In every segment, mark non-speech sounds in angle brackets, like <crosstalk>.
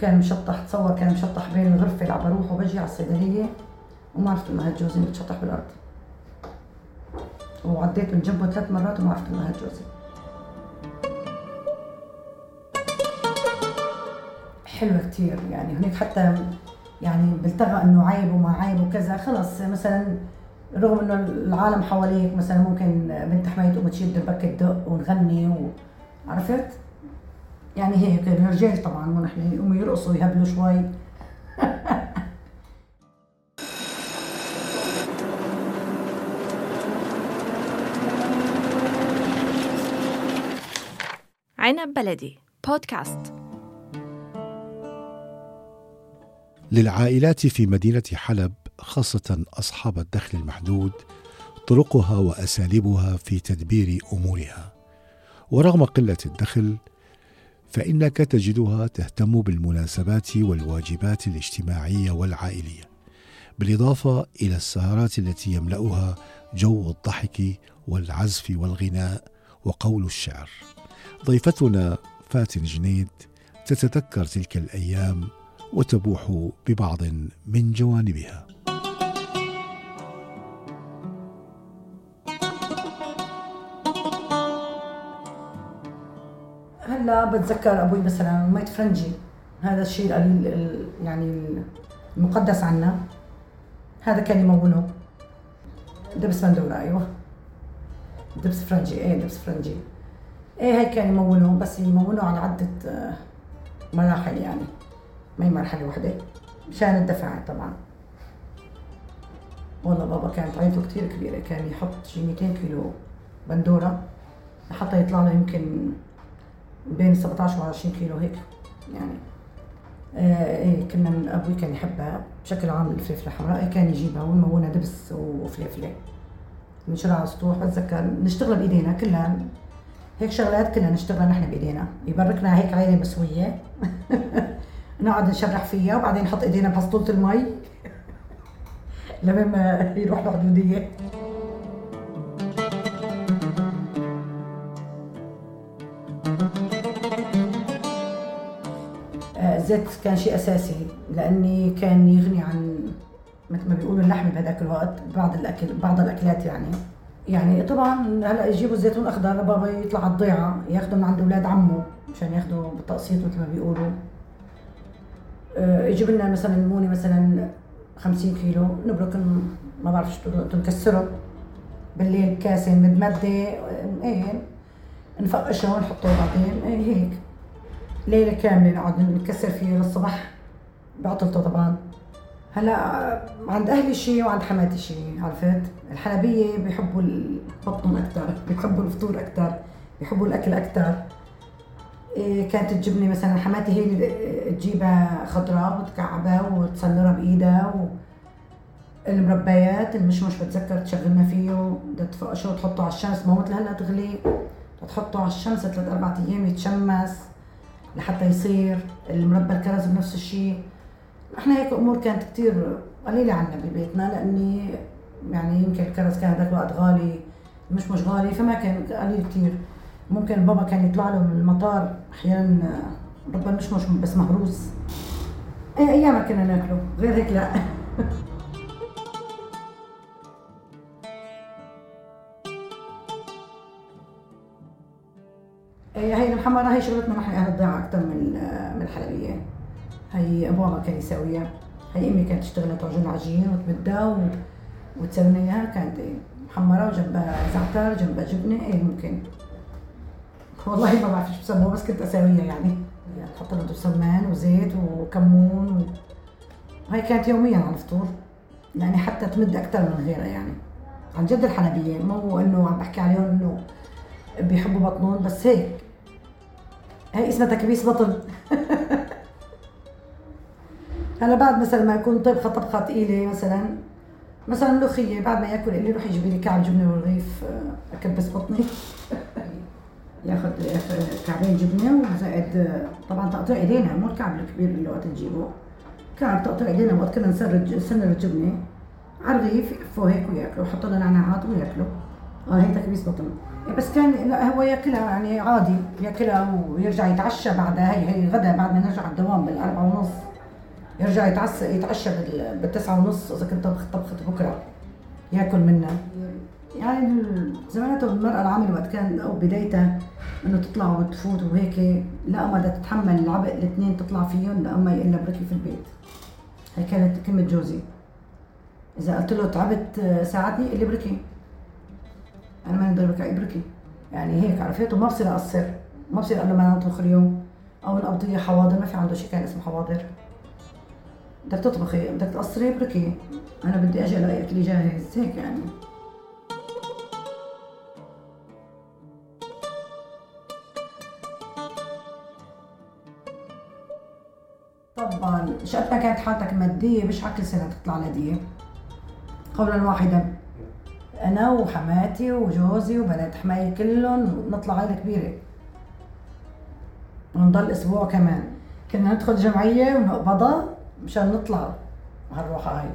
كان مشطح تصور كان مشطح بين الغرفة اللي بروح وبجي على الصيدلية وما عرفت إنه هاد جوزي متشطح بالأرض. وعديت من جنبه ثلاث مرات وما عرفت إنه هاد جوزي حلوة كتير يعني هناك حتى يعني بلتغى إنه عيب وما عيب وكذا. خلص مثلا رغم إنه العالم حواليك مثلا ممكن بنت حماية تقوم تشيل دربك الدق ونغني و... يعني هيك الرجال طبعا مو نحن يقوموا يرقصوا ويهبلوا شوي. <laughs> عنب بلدي بودكاست. للعائلات في مدينة حلب خاصة أصحاب الدخل المحدود طرقها وأساليبها في تدبير أمورها. ورغم قلة الدخل فإنك تجدها تهتم بالمناسبات والواجبات الاجتماعية والعائلية بالإضافة إلى السهرات التي يملأها جو الضحك والعزف والغناء وقول الشعر. ضيفتنا فاتن جنيد تتذكر تلك الأيام وتبوح ببعض من جوانبها. هلا بتذكر أبوي مثلا ميت فرنجي. هذا الشيء يعني المقدس عنا. هذا كان يمونه دبس بندورة أيوه. دبس فرنجي إيه دبس فرنجي. إيه هيك كان يمونه بس يمونه على عدة آه، مراحل يعني. ما هي مرحلة واحدة. مشان الدفع طبعا. والله بابا كانت عيلته كثير كبيرة. كان يحط شي 200 كيلو بندورة. لحتى يطلع له يمكن بين 17 و 20 كيلو هيك يعني. آه إيه كنا أبوي كان يحبها بشكل عام الفلفلة الحمراء إيه كان يجيبها ونمونها دبس وفلفلة. نشرها على السطوح بتذكر نشتغل بإيدينا كلها. هيك شغلات كلها نشتغلها نحن بإيدينا. يبركنا هيك عيلة مسوية. <laughs> نقعد نشرح فيها وبعدين نحط إيدينا بحصطولة المي. <laughs> لما ما يروح الحدودية. الزيت كان شيء أساسي لأني كان يغني عن مثل ما بيقولوا اللحمة بهذاك الوقت بعض الاكل بعض الأكلات يعني. يعني طبعا هلأ يجيبوا الزيتون أخضر لبابا يطلع على الضيعة ياخذوا من عند أولاد عمه مشان ياخذوا بالتقسيط مثل ما بيقولوا. آه، يجيب لنا مثلا المونه مثلا 50 كيلو نبرك ما بعرف شو نكسره بالليل كاسة مدمده إيه نفقشه ونحطه بعدين إيه هيك. ليلة كاملة نقعد نكسر فيه للصبح. بعطلته طبعا. هلا عند أهلي شيء وعند حماتي شيء عرفت؟ الحلبية بيحبوا البطن أكثر بيحبوا الفطور أكثر بيحبوا الأكل أكثر إيه، كانت تجيبني مثلا حماتي هي اللي تجيبها خضراء وتكعبها وتسنرها بإيدها و... المربيات المشمش بتذكر تشغلنا فيه بدها تفقشه وتحطه على الشمس. ما مثل هلا تغلي تحطه على الشمس ثلاث أربع أيام يتشمس. لحتى يصير المربى الكرز بنفس الشيء. إحنا هيك أمور كانت كثير قليلة عنا ببيتنا لأني يعني يمكن الكرز كان هذاك الوقت غالي مش مش غالي فما كان قليل كثير ممكن بابا كان يطلع له من المطار أحيانا ربما مش مش بس مهروس. إيه أيام كنا ناكله غير هيك لا. <laughs> هي المحمرة هي شغلتنا نحن أهل الضيعة أكثر من من الحلبية هي ابوها كان يساويها. هي أمي كانت تشتغل تعجن عجين وتمدها وتسوي لنا اياها كانت محمرة وجنبها زعتر جنبها جبنة إيه ممكن. والله ما بعرف إيش بسموه بس كنت اسويها يعني. تحط له سمان وزيت وكمون و... هاي كانت يوميا على الفطور. يعني حتى تمد أكثر من غيرها يعني. عن جد الحلبية مو إنه عم بحكي عليهم إنه بيحبوا بطنهم بس هيك. هي اسمها تكبيس بطن. <laughs> هلا بعد مثلا ما يكون طبخة طبخة ثقيله مثلا مثلا ملوخية بعد ما ياكل اللي يروح يجيب لي كعب جبنة ورغيف آه، أكبس بطني. <laughs> ياخذ كعبين جبنة وزائد طبعا تقطيع إيدينا مو الكعب الكبير اللي وقت نجيبه. كعب تقطيع إيدينا وقت كنا نسرج نسنر الجبنه على الرغيف يقفوا هيك وياكلوا يحطوا لنا نعناعات وياكلوا. آه هي تكبيس بطن. بس كان هو ياكلها يعني عادي ياكلها ويرجع يتعشى بعدها. هي هي غدا بعد ما نرجع الدوام بالأربعة ونص. يرجع يتعشى يتعشى بال- بالتسعة ونص إذا كنت طبخت بكرة. ياكل منها. يعني زمانته المرأة العاملة وقت كان أو بدايتها إنه تطلع وتفوت وهيك لا ما بدها تتحمل العبء الاثنين تطلع فيهم لا ما إلا بركي في البيت. هي كانت كلمة جوزي. إذا قلت له تعبت آه، ساعدني اللي بركي. أنا ما نقدر بركي بركي يعني هيك عرفت وما بصير أقصر ما بصير أقول له ما نطبخ اليوم. أو نقضي حواضر ما في عنده شيء كان اسمه حواضر. بدك تطبخي بدك تقصري بركي أنا بدي أجي ألاقي أكلي جاهز. هيك يعني. طبعا شقد ما كانت حالتك مادية مش كل سنة تطلع لدية. قولا واحدا. أنا وحماتي وجوزي وبنات حماي كلهم نطلع عائلة كبيرة. ونضل أسبوع كمان. كنا ندخل جمعية ونقبضها مشان نطلع هالروحة هاي.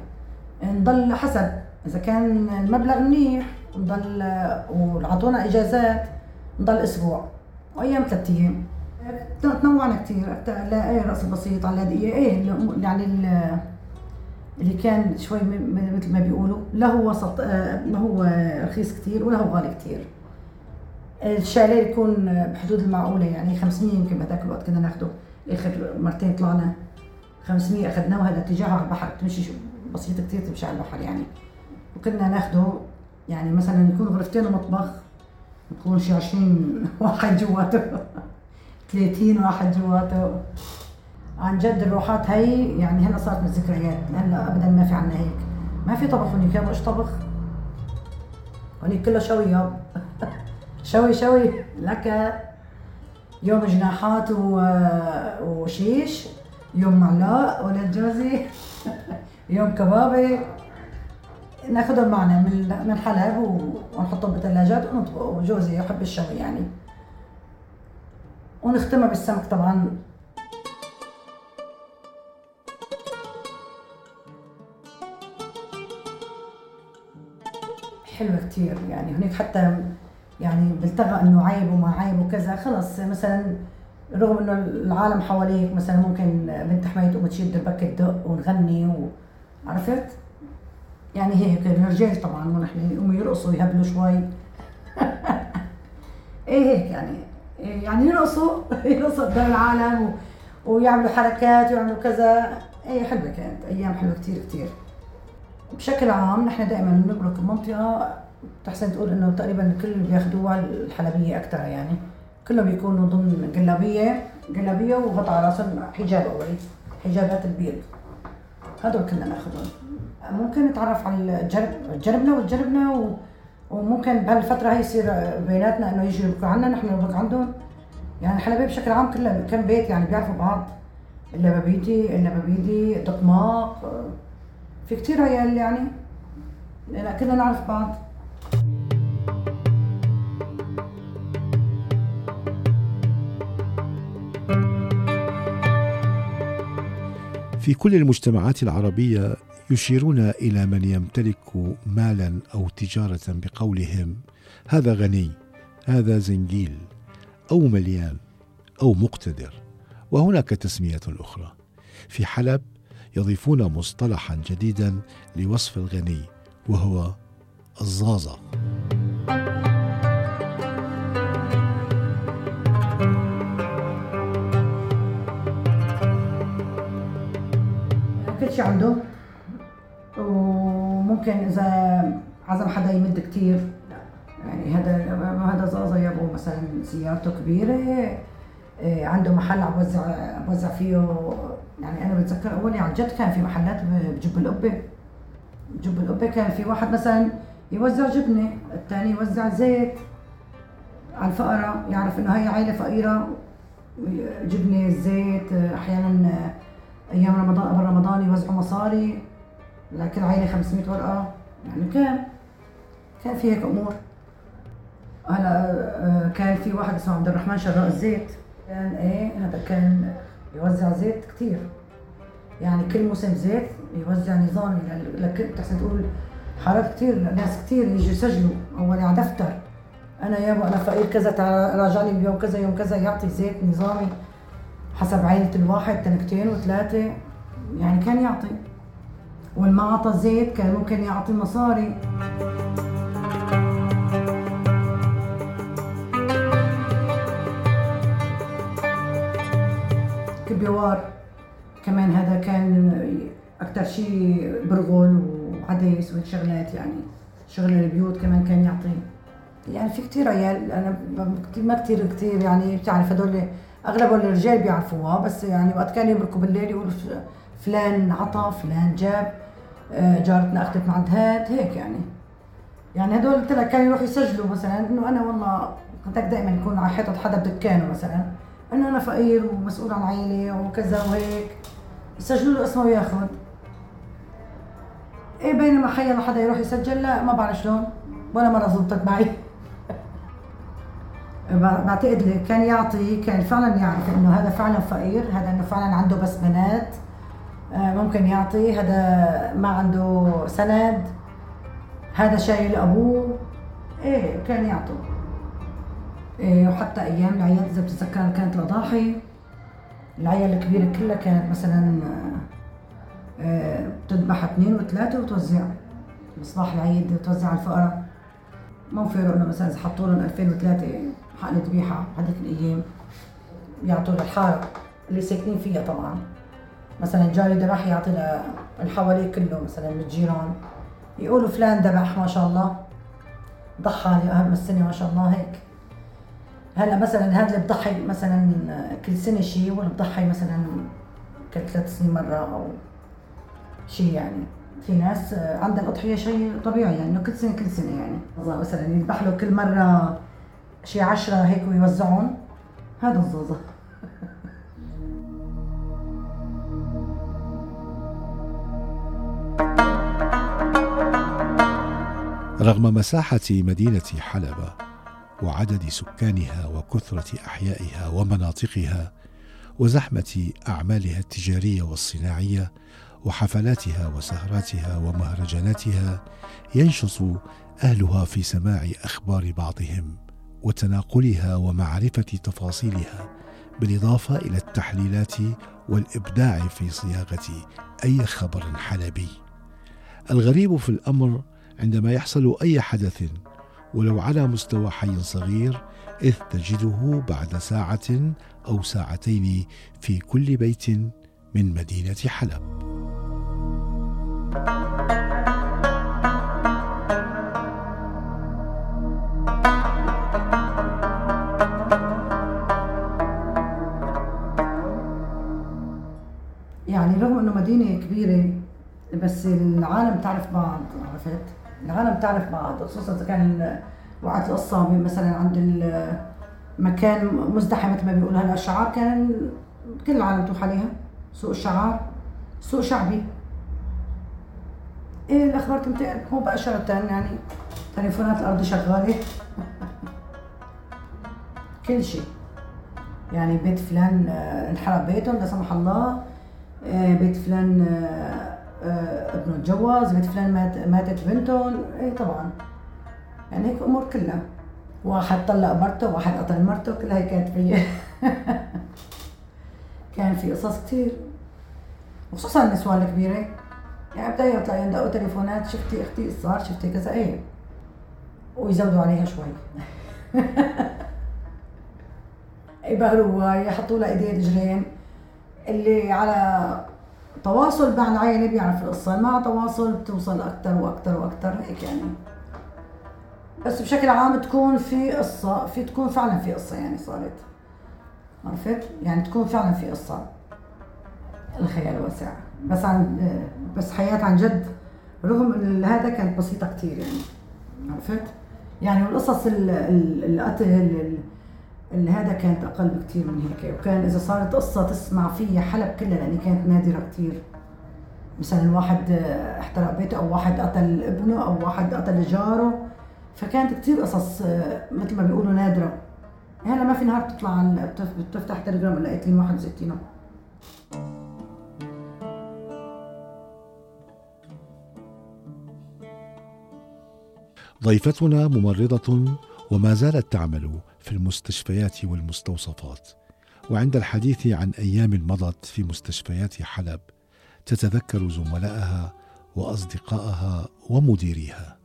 نضل حسب إذا كان المبلغ منيح نضل وعطونا إجازات نضل أسبوع. وأيام ثلاث أيام. تنوعنا كثير لا إيه رأس البسيط على دقيقة إيه يعني اللي كان شوي مثل ما بيقولوا لا هو وسط آه، ما هو رخيص كثير ولا هو غالي كثير الشاليه يكون بحدود المعقولة يعني 500 يمكن بهذاك الوقت كنا ناخده. آخر مرتين طلعنا 500 أخذناه وهذا اتجاه على البحر. تمشي بسيطة كثير تمشي على البحر يعني. وكنا ناخده يعني مثلا يكون غرفتين ومطبخ يكون شي 20 <laughs> واحد جواته 30 واحد جواته. عن جد الروحات هي يعني هلا صارت من الذكريات هلا ابدا ما في عنا هيك. ما في طبخ هونيك يابا إيش طبخ؟ هونيك كله شوي يابا <laughs> شوي شوي. لك يوم جناحات و... وشيش يوم معلاق ولد جوزي <laughs> يوم كبابي. ناخذهم معنا من من حلب ونحطهم بالثلاجات ونطبخ. وجوزي يحب الشوي يعني. ونختمها بالسمك طبعا. حلوة كتير. يعني هناك حتى يعني بلتغى إنه عيب وما عيب وكذا. خلص مثلا رغم إنه العالم حواليك مثلا ممكن بنت حماية تقوم تشيل دربك الدق ونغني و... عرفت؟ يعني هيك الرجال طبعا مو نحن يقوموا يرقصوا يهبلوا شوي. <laughs> إيه هيك يعني. إيه يعني يرقصوا <laughs> يرقصوا قدام العالم و... ويعملوا حركات ويعملوا كذا. إيه حلوة كانت. أيام حلوة كتير كتير. بشكل عام نحن دائما بنملك المنطقة بتحسن تقول إنه تقريبا الكل اللي بياخذوها الحلبية أكثر يعني. كلهم بيكونوا ضمن جلابيه جلابيه وغطاء على رأسهم حجاب اولي حجابات البيض. هدول كنا ناخذهم ممكن نتعرف على الجرب جربنا وتجربنا. وممكن بهالفترة هي يصير بيناتنا إنه يجوا يبكوا عنا نحن نبكي عندهم. يعني الحلبية بشكل عام كلها كم بيت يعني بيعرفوا بعض. اللبابيدي اللبابيدي دقماق في كتير عيال يعني لا كلنا نعرف بعض. في كل المجتمعات العربية يشيرون إلى من يمتلك مالا أو تجارة بقولهم هذا غني هذا زنجيل أو مليان أو مقتدر. وهناك تسمية أخرى. في حلب يضيفون مصطلحا جديدا لوصف الغني وهو الزازة كل شيء عنده. وممكن إذا عزم حدا يمد كتير. يعني هذا هذا زازا يابو مثلا سيارته كبيرة. إيه، عنده محل عم بوزع بوزع فيه يعني أنا بتذكر أولي عن جد كان في محلات بجب القبه جب القبه كان في واحد مثلا يوزع جبنة الثاني يوزع زيت على الفقراء يعرف إنه هي عائله فقيرة. جبنة زيت أحيانا أيام رمضان قبل رمضان يوزعوا مصاري لكل عائله 500 ورقة. يعني كان كان في هيك أمور. هلا آه، كان في واحد اسمه عبد الرحمن شراء الزيت. كان إيه؟ هذا كان يوزع زيت كثير يعني كل موسم زيت يوزع نظامي لكل بتحسن تقول حارات كثير ناس كثير يجوا يسجلوا. اول على دفتر. أنا يابا أنا فقير كذا راجعني بيوم كذا يوم كذا يعطي زيت نظامي حسب عائلة الواحد تنكتين وثلاثة. يعني كان يعطي. والما عطى زيت كان ممكن يعطي مصاري. كبيوار كمان هذا كان أكثر شيء برغل وعديس وشغلات يعني شغل البيوت كمان كان يعطي. يعني في كثير عيال أنا ما كثير كثير يعني بتعرف هدول أغلب الرجال بيعرفوها بس يعني وقت كانوا يبركوا بالليل يقولوا فلان عطى فلان جاب آه، جارتنا أخذت من عند هاد هيك يعني. يعني هدول لك كانوا يروحوا يسجلوا مثلا إنه أنا والله كنت دائما يكون على حيطة حدا بدكانه مثلا. إنه أنا فقير ومسؤول عن عائله وكذا وهيك. يسجلوا له اسمه وياخذ إيه بينما حيلا حدا يروح يسجل؟ لا ما بعرف شلون. ولا مرة زبطت معي. <laughs> بعتقد كان يعطي كان فعلا يعرف إنه هذا فعلا فقير هذا إنه فعلا عنده بس بنات. آه، ممكن يعطي. هذا ما عنده سند. هذا شايل أبوه. إيه كان يعطوا إيه وحتى أيام العيال إذا بتتذكر كانت الاضاحي العيال الكبيرة كلها كانت مثلا آه، بتذبح اثنين وثلاثة وتوزع. مصباح العيد توزع على الفقراء. ما في انه مثلا إذا حطوا لهم 2003 حقن ذبيحه هذيك الأيام يعطوا للحارة اللي ساكنين فيها طبعا. مثلا جاري ذبح يعطي اللي حواليه كله مثلا من الجيران يقولوا فلان ذبح ما شاء الله ضحى لأهم السنة ما شاء الله هيك. هلا مثلا هذا اللي بضحي مثلا كل سنة شيء واللي بضحي مثلا كل ثلاث سنين مرة أو شيء يعني. في ناس عندها الأضحية شيء طبيعي يعني كل سنة كل سنة يعني. مثلا يذبح له كل مرة شي عشرة هيك ويوزعون. هذا الزوزة. رغم مساحة مدينة حلب وعدد سكانها وكثرة أحيائها ومناطقها وزحمة أعمالها التجارية والصناعية وحفلاتها وسهراتها ومهرجاناتها ينشط أهلها في سماع أخبار بعضهم وتناقلها ومعرفة تفاصيلها بالإضافة إلى التحليلات والإبداع في صياغة أي خبر حلبي. الغريب في الأمر عندما يحصل أي حدث ولو على مستوى حي صغير إذ تجده بعد ساعة أو ساعتين في كل بيت من مدينة حلب مدينة كبيرة بس العالم تعرف بعض عرفت؟ العالم تعرف بعض خصوصا إذا كان وقت القصة مثلا عند المكان مزدحم مثل ما بيقولوا هلا الشعار كان كل العالم تروح عليها. سوق الشعار سوق شعبي. إيه الأخبار تنتقل؟ مباشرة يعني. تليفونات الأرض شغالة. كل شيء. يعني بيت فلان آه، انحرق بيتهم لا سمح الله. آه، بيت فلان آه، ابنه تجوز بيت فلان مات ماتت بنته إيه طبعا. يعني هيك امور كلها. واحد طلق مرته واحد قتل مرته كلها هي كانت في <laughs> كان في قصص كثير وخصوصا النسوان الكبيرة. يعني بدأ يطلع يندقوا تليفونات شفتي أختي صار شفتي كذا. إيه. ويزودوا عليها شوي. <laughs> يبهروها يحطوا لها إيدين رجلين. اللي على تواصل مع العائله بيعرف القصة. مع تواصل بتوصل أكثر وأكثر وأكثر هيك يعني. بس بشكل عام تكون في قصة في تكون فعلا في قصة يعني صارت. عرفت؟ يعني تكون فعلا في قصة. الخيال واسع بس عن بس حياة عن جد رغم هذا كانت بسيطة كثير يعني. عرفت؟ يعني والقصص القتل اللي هذا كانت أقل بكثير من هيك. وكان إذا صارت قصة تسمع فيها حلب كلها لأن كانت نادرة كثير مثلا واحد احترق بيته أو واحد قتل ابنه أو واحد قتل جاره. فكانت كثير قصص مثل ما بيقولوا نادرة. هلا ما في نهار بتطلع بتفتح تليجرام لقيت لي 61 ضيفتنا ممرضة وما زالت تعمل. في المستشفيات والمستوصفات. وعند الحديث عن أيام مضت في مستشفيات حلب تتذكر زملائها وأصدقائها ومديريها.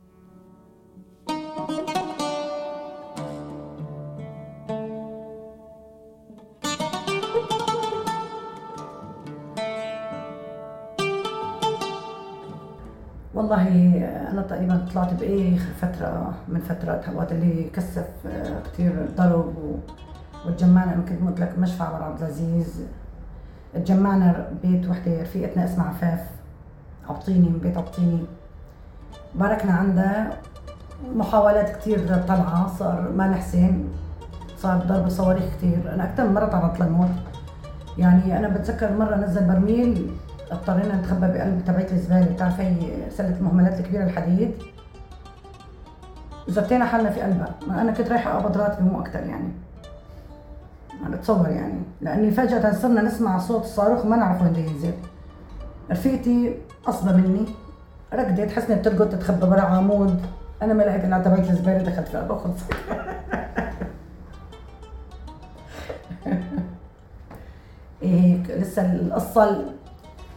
والله أنا تقريبا طلعت بآخر فترة من فترات وقت اللي كثف آه، كثير ضرب وتجمعنا أنا كنت قلت لك مشفى عمر عبد العزيز. تجمعنا بيت وحدة رفيقتنا اسمها عفاف. عبطيني من بيت عبطيني باركنا عندها. محاولات كثير طلعة صار ما حسين صار ضرب صواريخ كثير أنا أكثر مرة تعرضت للموت. يعني أنا بتذكر مرة نزل برميل اضطرينا نتخبى بقلب تبعية الزبالة. بتعرفي هي سلة المهملات الكبيرة الحديد؟ زبطينا حالنا في قلبها. أنا كنت رايحة أقبض راتبي مو أكثر يعني. أنا بتصور يعني. لأني فجأة صرنا نسمع صوت الصاروخ ما نعرف وين ينزل. رفيقتي أصبى مني. ركضت حسنة بترقد تتخبى برا عمود. أنا ما لقيت إلا تبعية الزبالة دخلت فيها بخلص <laughs> إيه لسه القصة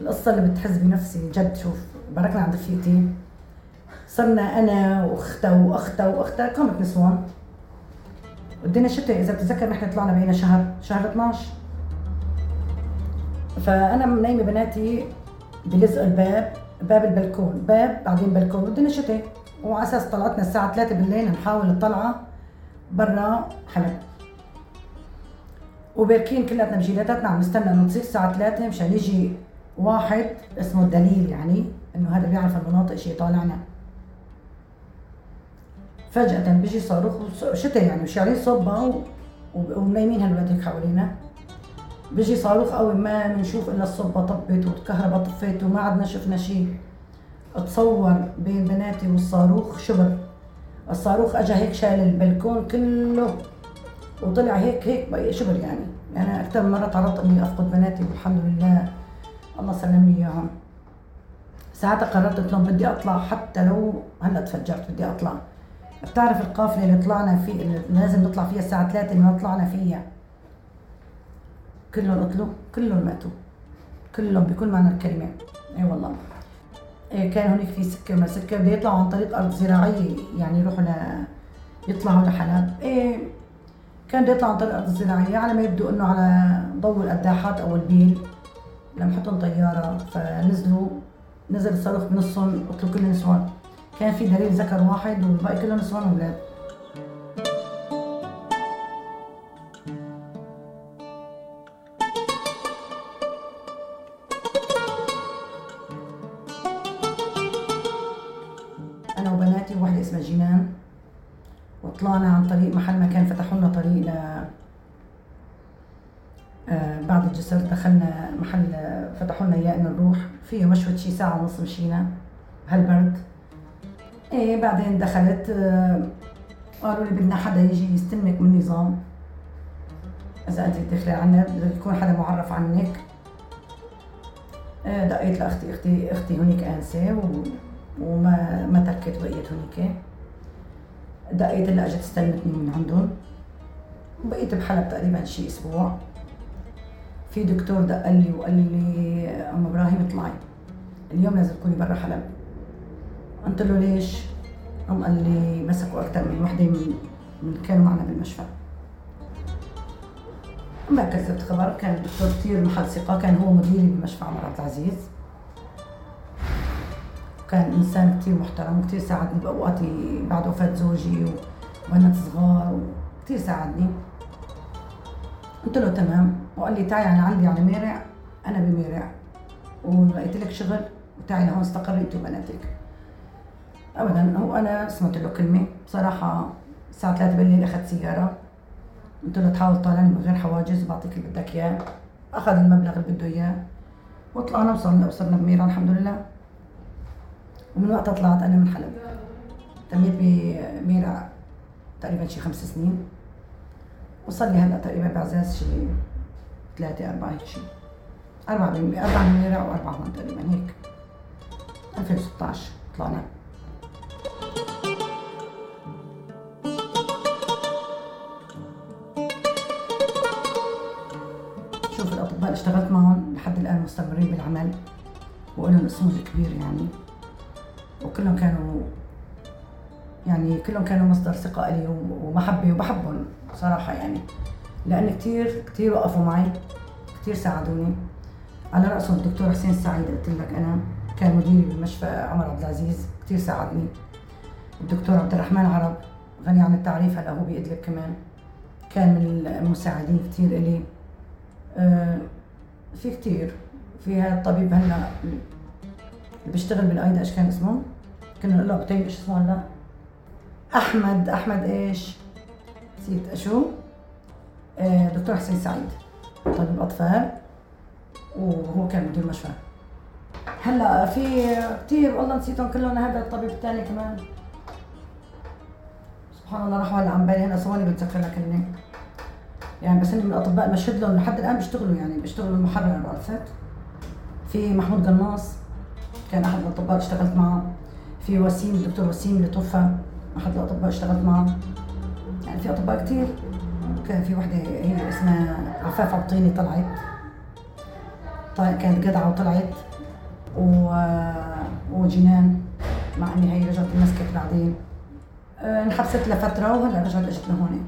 القصة اللي بتحس بنفسي جد شوف باركنا عند رفيقتي صرنا أنا وأختها وأختها وأختها كانت نسوان. والدنيا شتاء إذا بتتذكر نحن طلعنا بينا شهر شهر 12 فأنا منيمة بناتي بلزق الباب باب البلكون باب بعدين بلكون والدنيا شتاء. وعلى أساس طلعتنا الساعة 3 بالليل نحاول الطلعة برا حلب. وباركين كلياتنا بجيلاتنا عم نستنى انه تصير الساعة 3 مشان يجي واحد اسمه الدليل يعني إنه هذا بيعرف المناطق شيء طالعنا. فجأة بيجي صاروخ شتاء يعني شايلين صبة ومنيمين هالولاد هيك حوالينا. بيجي صاروخ قوي ما بنشوف إلا الصبة طبت والكهرباء طفت وما عدنا شفنا شيء اتصور بين بناتي والصاروخ شبر. الصاروخ اجى هيك شال البلكون كله وطلع هيك هيك شبر يعني. يعني أكثر مرة تعرضت إني أفقد بناتي والحمد لله. الله سلم لي إياهم. ساعتها قررت قلت لهم بدي أطلع حتى لو هلأ تفجرت بدي أطلع. بتعرف القافلة اللي طلعنا في اللي لازم نطلع فيها الساعة 3 اللي ما طلعنا فيها. كلهم قتلوا كلهم ماتوا. كلهم بكل معنى الكلمة. إي والله. كان هناك في سكة ما سكة بده يطلعوا عن طريق أرض زراعية يعني يروحوا ل يطلعوا لحلب إيه كان بده يطلعوا عن طريق الأرض الزراعيه على ما يبدو إنه على ضوء القداحات أو البيل. لمحتهم طيارة فنزلوا نزل الصاروخ بنصهم قتلوا كل النسوان كان في دليل ذكر واحد والباقي كلهم نسوان واولاد أنا وبناتي وواحدة اسمها جينان وطلعنا عن طريق محل ما كان فتحوا لنا طريق بعد الجسر دخلنا محل فتحوا لنا إياه إنه نروح. فيه مشوة شي ساعة ونص مشينا. هالبرد. إيه بعدين دخلت آه، قالوا لي بدنا حدا يجي يستلمك من النظام. إذا أنت داخله عنا بده يكون حدا معرف عنك. آه، دقيت لأختي أختي أختي هنيك آنسة. وما ما تركت بقيت هنيك دقيت اللي إجت استلمتني من عندهم. بقيت بحلب تقريبا شي أسبوع. في دكتور دق لي وقال لي أم إبراهيم اطلعي اليوم لازم تكوني برا حلب. قلت له ليش؟ قام قال لي مسكوا أكثر من وحدة من, من كانوا معنا بالمشفى. ما كذبت خبر كان الدكتور كثير محل ثقة كان هو مديري بمشفى عمر عبد العزيز. كان إنسان كثير محترم وكثير ساعدني بأوقاتي بعد وفاة زوجي وبنات صغار كثير ساعدني. قلت له تمام. وقال لي تعي أنا عندي على مارع أنا بمارع. ولقيت لك شغل وتعي لهون استقري انت وبناتك. ابدا هو أنا سمعت له كلمة. بصراحة الساعة 3 بالليل أخذت سيارة. قلت له تحاول تطالعني من غير حواجز بعطيك اللي بدك إياه. أخذ المبلغ اللي بده إياه. وطلعنا وصلنا وصلنا بميرا الحمد لله. ومن وقتها طلعت أنا من حلب. تميت بميرا تقريبا شي خمس سنين. وصل لي هلأ تقريبا بعزاز شي 3 4 هيك شيء 4% 4 من ليره و 4 هون تقريبا هيك. 2016 طلعنا. شوف الأطباء اللي اشتغلت معهم لحد الآن مستمرين بالعمل ولهم اسمهم الكبير يعني. وكلهم كانوا يعني كلهم كانوا مصدر ثقة لي ومحبة وبحبهم صراحة يعني. لأن كثير كثير وقفوا معي. كثير ساعدوني. على رأسهم الدكتور حسين السعيد قلت لك أنا. كان مديري بمشفى عمر عبد العزيز. كثير ساعدني. الدكتور عبد الرحمن عرب غني عن التعريف هلا هو بإدلب كمان. كان من المساعدين كثير إلي. آه في كثير في هذا الطبيب هلا اللي بيشتغل بالايدا إيش كان اسمه؟ كنا نقول له إيش اسمه هلا؟ أحمد. أحمد إيش؟ نسيت. شو؟ آه دكتور حسين سعيد. طبيب اطفال وهو كان مدير مشفى. هلا في كثير والله نسيتهم كلهم هذا الطبيب الثاني كمان. سبحان الله راح ولا عم بالي هلا ثواني بتذكر لك يعني بس هن من الأطباء مشهد لهم لحد الآن بيشتغلوا يعني بيشتغلوا المحرر عرفت في محمود قناص كان أحد الأطباء اشتغلت معه. في وسيم الدكتور وسيم اللي توفى أحد الأطباء اشتغلت معه. يعني في أطباء كثير كان في وحدة هي اسمها عفاف عبطيني طلعت. كانت جدعه وطلعت. و... وجنان مع إني هي رجعت مسكت بعدين. آه، انحبست لفترة وهلأ رجعت إجت لهون.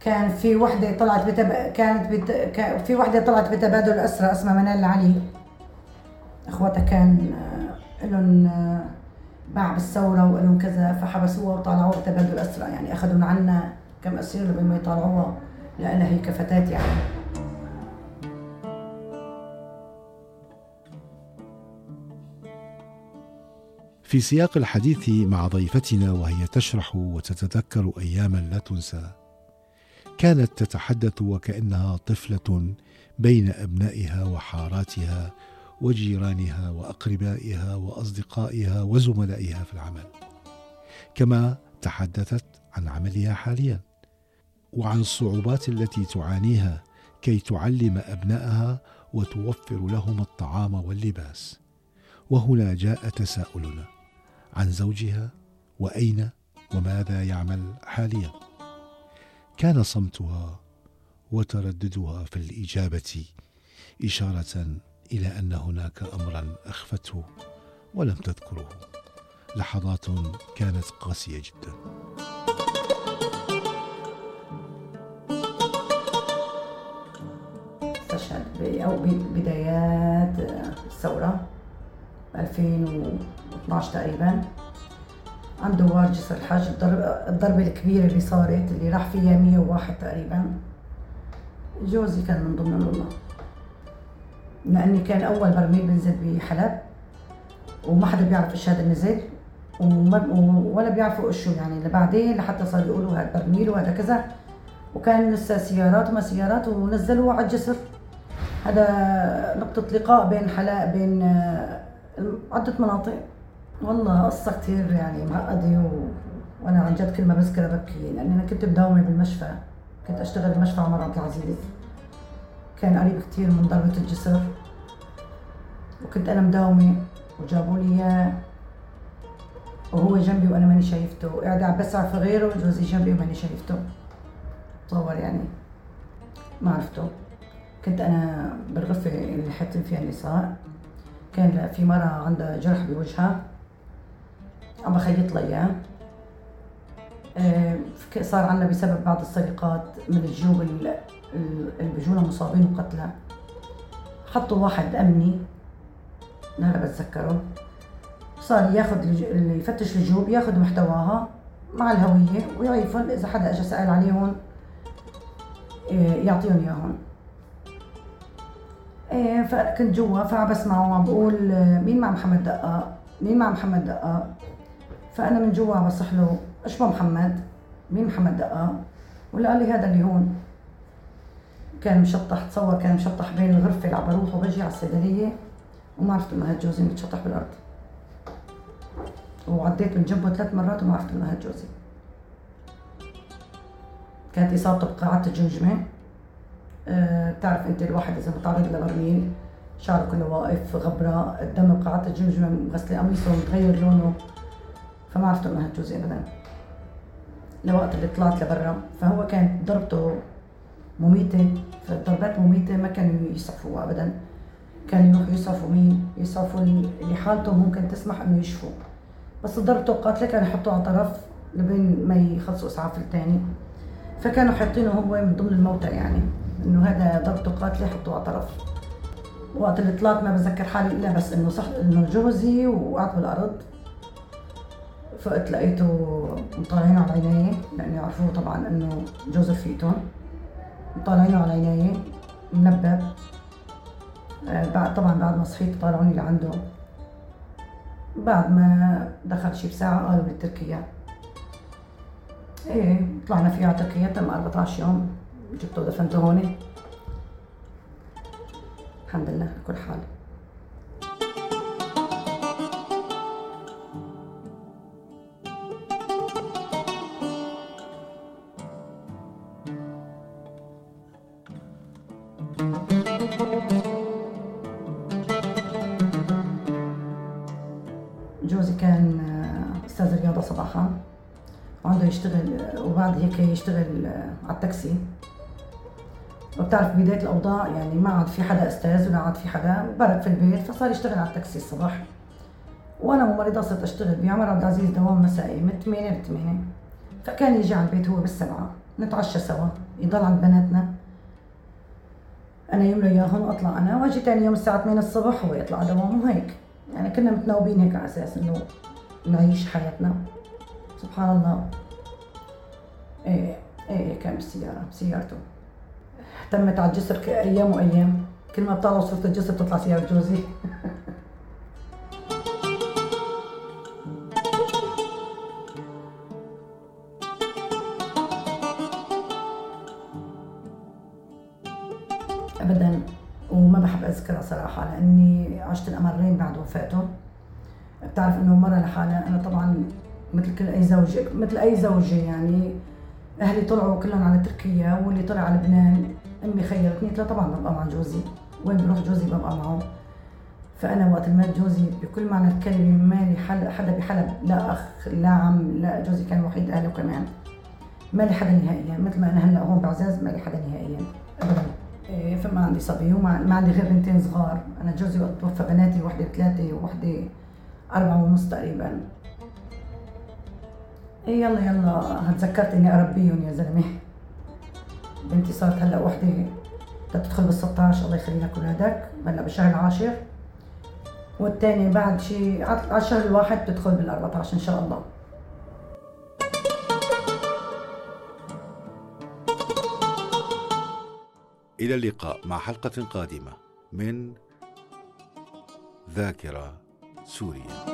كان في وحدة طلعت بتب... كانت بت... كان في وحدة طلعت بتبادل اسرى اسمها منال العلي. أخواتها كان آه، لهم آه، باع بالثورة ولهم كذا فحبسوها وطالعوها بتبادل اسرى يعني أخذوا عنا كم أسير قبل ما يطالعوها لانها هي كفتات يعني. في سياق الحديث مع ضيفتنا وهي تشرح وتتذكر أياما لا تنسى كانت تتحدث وكأنها طفلة بين أبنائها وحاراتها وجيرانها وأقربائها وأصدقائها وزملائها في العمل كما تحدثت عن عملها حاليا. وعن الصعوبات التي تعانيها كي تعلم أبنائها وتوفر لهم الطعام واللباس. وهنا جاء تساؤلنا عن زوجها وأين وماذا يعمل حاليا. كان صمتها وترددها في الإجابة إشارة إلى أن هناك امرا أخفته ولم تذكره. لحظات كانت قاسية جدا. أو بدايات الثورة 2012 تقريبا. عنده وار جسر الحاج الضربة الكبيرة اللي صارت اللي راح فيها 101 تقريبا. جوزي كان من ضمن والله لاني كان أول برميل بنزل بحلب وما حدا بيعرف إيش هذا نزل ولا بيعرفوا إيش يعني لبعدين لحتى صار يقولوا هذا برميل وهذا كذا. وكان لسه سيارات وما سيارات ونزلوا على الجسر. هذا نقطة لقاء بين حلاء بين آه، عدة مناطق. والله قصة كثير يعني معقدة و... وأنا عن جد كل ما بذكرها ببكي لأني أنا كنت مداومة بالمشفى. كنت أشتغل بمشفى عمر عبد العزيز. كان قريب كثير من ضربة الجسر. وكنت أنا مداومة وجابوا لي إياه. وهو جنبي وأنا ماني شايفته. قاعدة عم بسعى في غيره وجوزي جنبي وماني شايفته. تصور يعني ما عرفته. كنت أنا بالغرفة اللي حاطين فيها النساء. كان في مرة عندها جرح بوجهها. عم بخيط لها إياه. آه، صار عندنا بسبب بعض السرقات من الجيوب اللي بيجونا مصابين وقتلى حطوا واحد أمني. أنا بتذكره. صار ياخذ اللي يفتش الجيوب ياخذ محتواها مع الهوية ويعرفهم إذا حدا أجى سأل عليهم آه، يعطيهم إياهم. فكنت جوا فبسمعه وعم بقول مين مع محمد دقاق مين مع محمد دقاق فأنا من جوا بصح له اشبه محمد؟ مين محمد دقاق ولا قال لي هذا اللي هون. كان مشطح تصور كان مشطح بين الغرفة اللي عم بروح وبجي على الصيدلية وما عرفت إنه هاد جوزي متشطح بالأرض. وعديت من جنبه ثلاث مرات وما عرفت إنه هاد جوزي كانت إصابته بقاعات الجمجمة. آه، بتعرف أنت الواحد إذا متعرض لبرميل شعره كله واقف غبرة الدم بقاعات الجمجمه مغسله قميصه متغير لونه. فما عرفت أنها جوزي ابدا. لوقت اللي طلعت لبرا فهو كانت ضربته مميتة فالضربات مميتة ما كانوا يسعفوها أبدا. كانوا يروحوا يصرفوا مين؟ يصرفوا اللي حالته ممكن تسمح إنه يشفوا بس ضربته قاتلة كانوا يحطوه على طرف لبين ما يخلصوا إسعاف الثاني فكانوا حاطينه هو من ضمن الموتى يعني. إنه هذا ضربته قاتله حطوه على طرف. وقت اللي طلعت ما بتذكر حالي إلا بس إنه صح إنه جوزي وقعت بالأرض. فقت لقيته مطالعينه على عيني لأنه يعرفوه طبعا إنه جوز رفيقتهم مطالعينه على عيني منبه. آه، بعد طبعا بعد ما صحيت طالعوني لعنده. بعد ما دخل شي بساعة قالوا لي تركيا إيه طلعنا فيها على تركيا تم 14 يوم. جبته ودفنته هون. الحمد لله كل حال. جوزي كان آه، أستاذ رياضة صباحا وعنده يشتغل وبعد هيك يشتغل آه، على التاكسي. وبتعرف بداية الأوضاع يعني ما عاد في حدا أستاذ ولا عاد في حدا برك في البيت فصار يشتغل على التاكسي الصبح. وأنا ممرضة صرت أشتغل بعمر عبد العزيز دوام مسائي من 8 ل 8 فكان يجي على البيت هو بالسبعة نتعشى سوا يضل عند بناتنا. أنا يملى إياهم وأطلع أنا وأجي تاني يوم الساعة 8 الصبح هو يطلع دوام وهيك يعني كنا متناوبين هيك على أساس إنه نعيش حياتنا. سبحان الله. إيه إيه كان بالسيارة بسيارته. تمت على الجسر أيام وأيام. كل ما بطلع صورة الجسر بتطلع سيارة جوزي. <laughs> ابدا وما بحب أذكرها صراحة لأني عشت الأمرين بعد وفاته. بتعرف إنه مرة لحالها أنا طبعا مثل كل أي زوجه مثل أي زوجه يعني أهلي طلعوا كلهم على تركيا واللي طلع على لبنان. امي خيرتني قلت طبعا ببقى مع جوزي. وين بروح جوزي ببقى معه. فأنا وقت ما مات جوزي بكل معنى الكلمة مالي حل حدا بحلب. لا أخ لا عم لا جوزي كان وحيد أهله كمان. مالي حدا نهائيا. مثل ما أنا هلأ هون بعزاز مالي حدا نهائيا. ابدا. إيه، فما عندي صبي. وما ما عندي غير بنتين صغار. أنا جوزي وقت توفى بناتي وحدة ثلاثة ووحده أربعة ونص تقريبا. إيه يلا يلا. هتذكرت إني أربيهم يا زلمة. بنتي صارت هلا وحده بدها تدخل بال 16 الله يخلي لك اولادك هلا بالشهر العاشر. والثاني بعد شيء على الشهر الواحد بتدخل بال 14 إن شاء الله. إلى اللقاء مع حلقة قادمة من ذاكرة سوريا.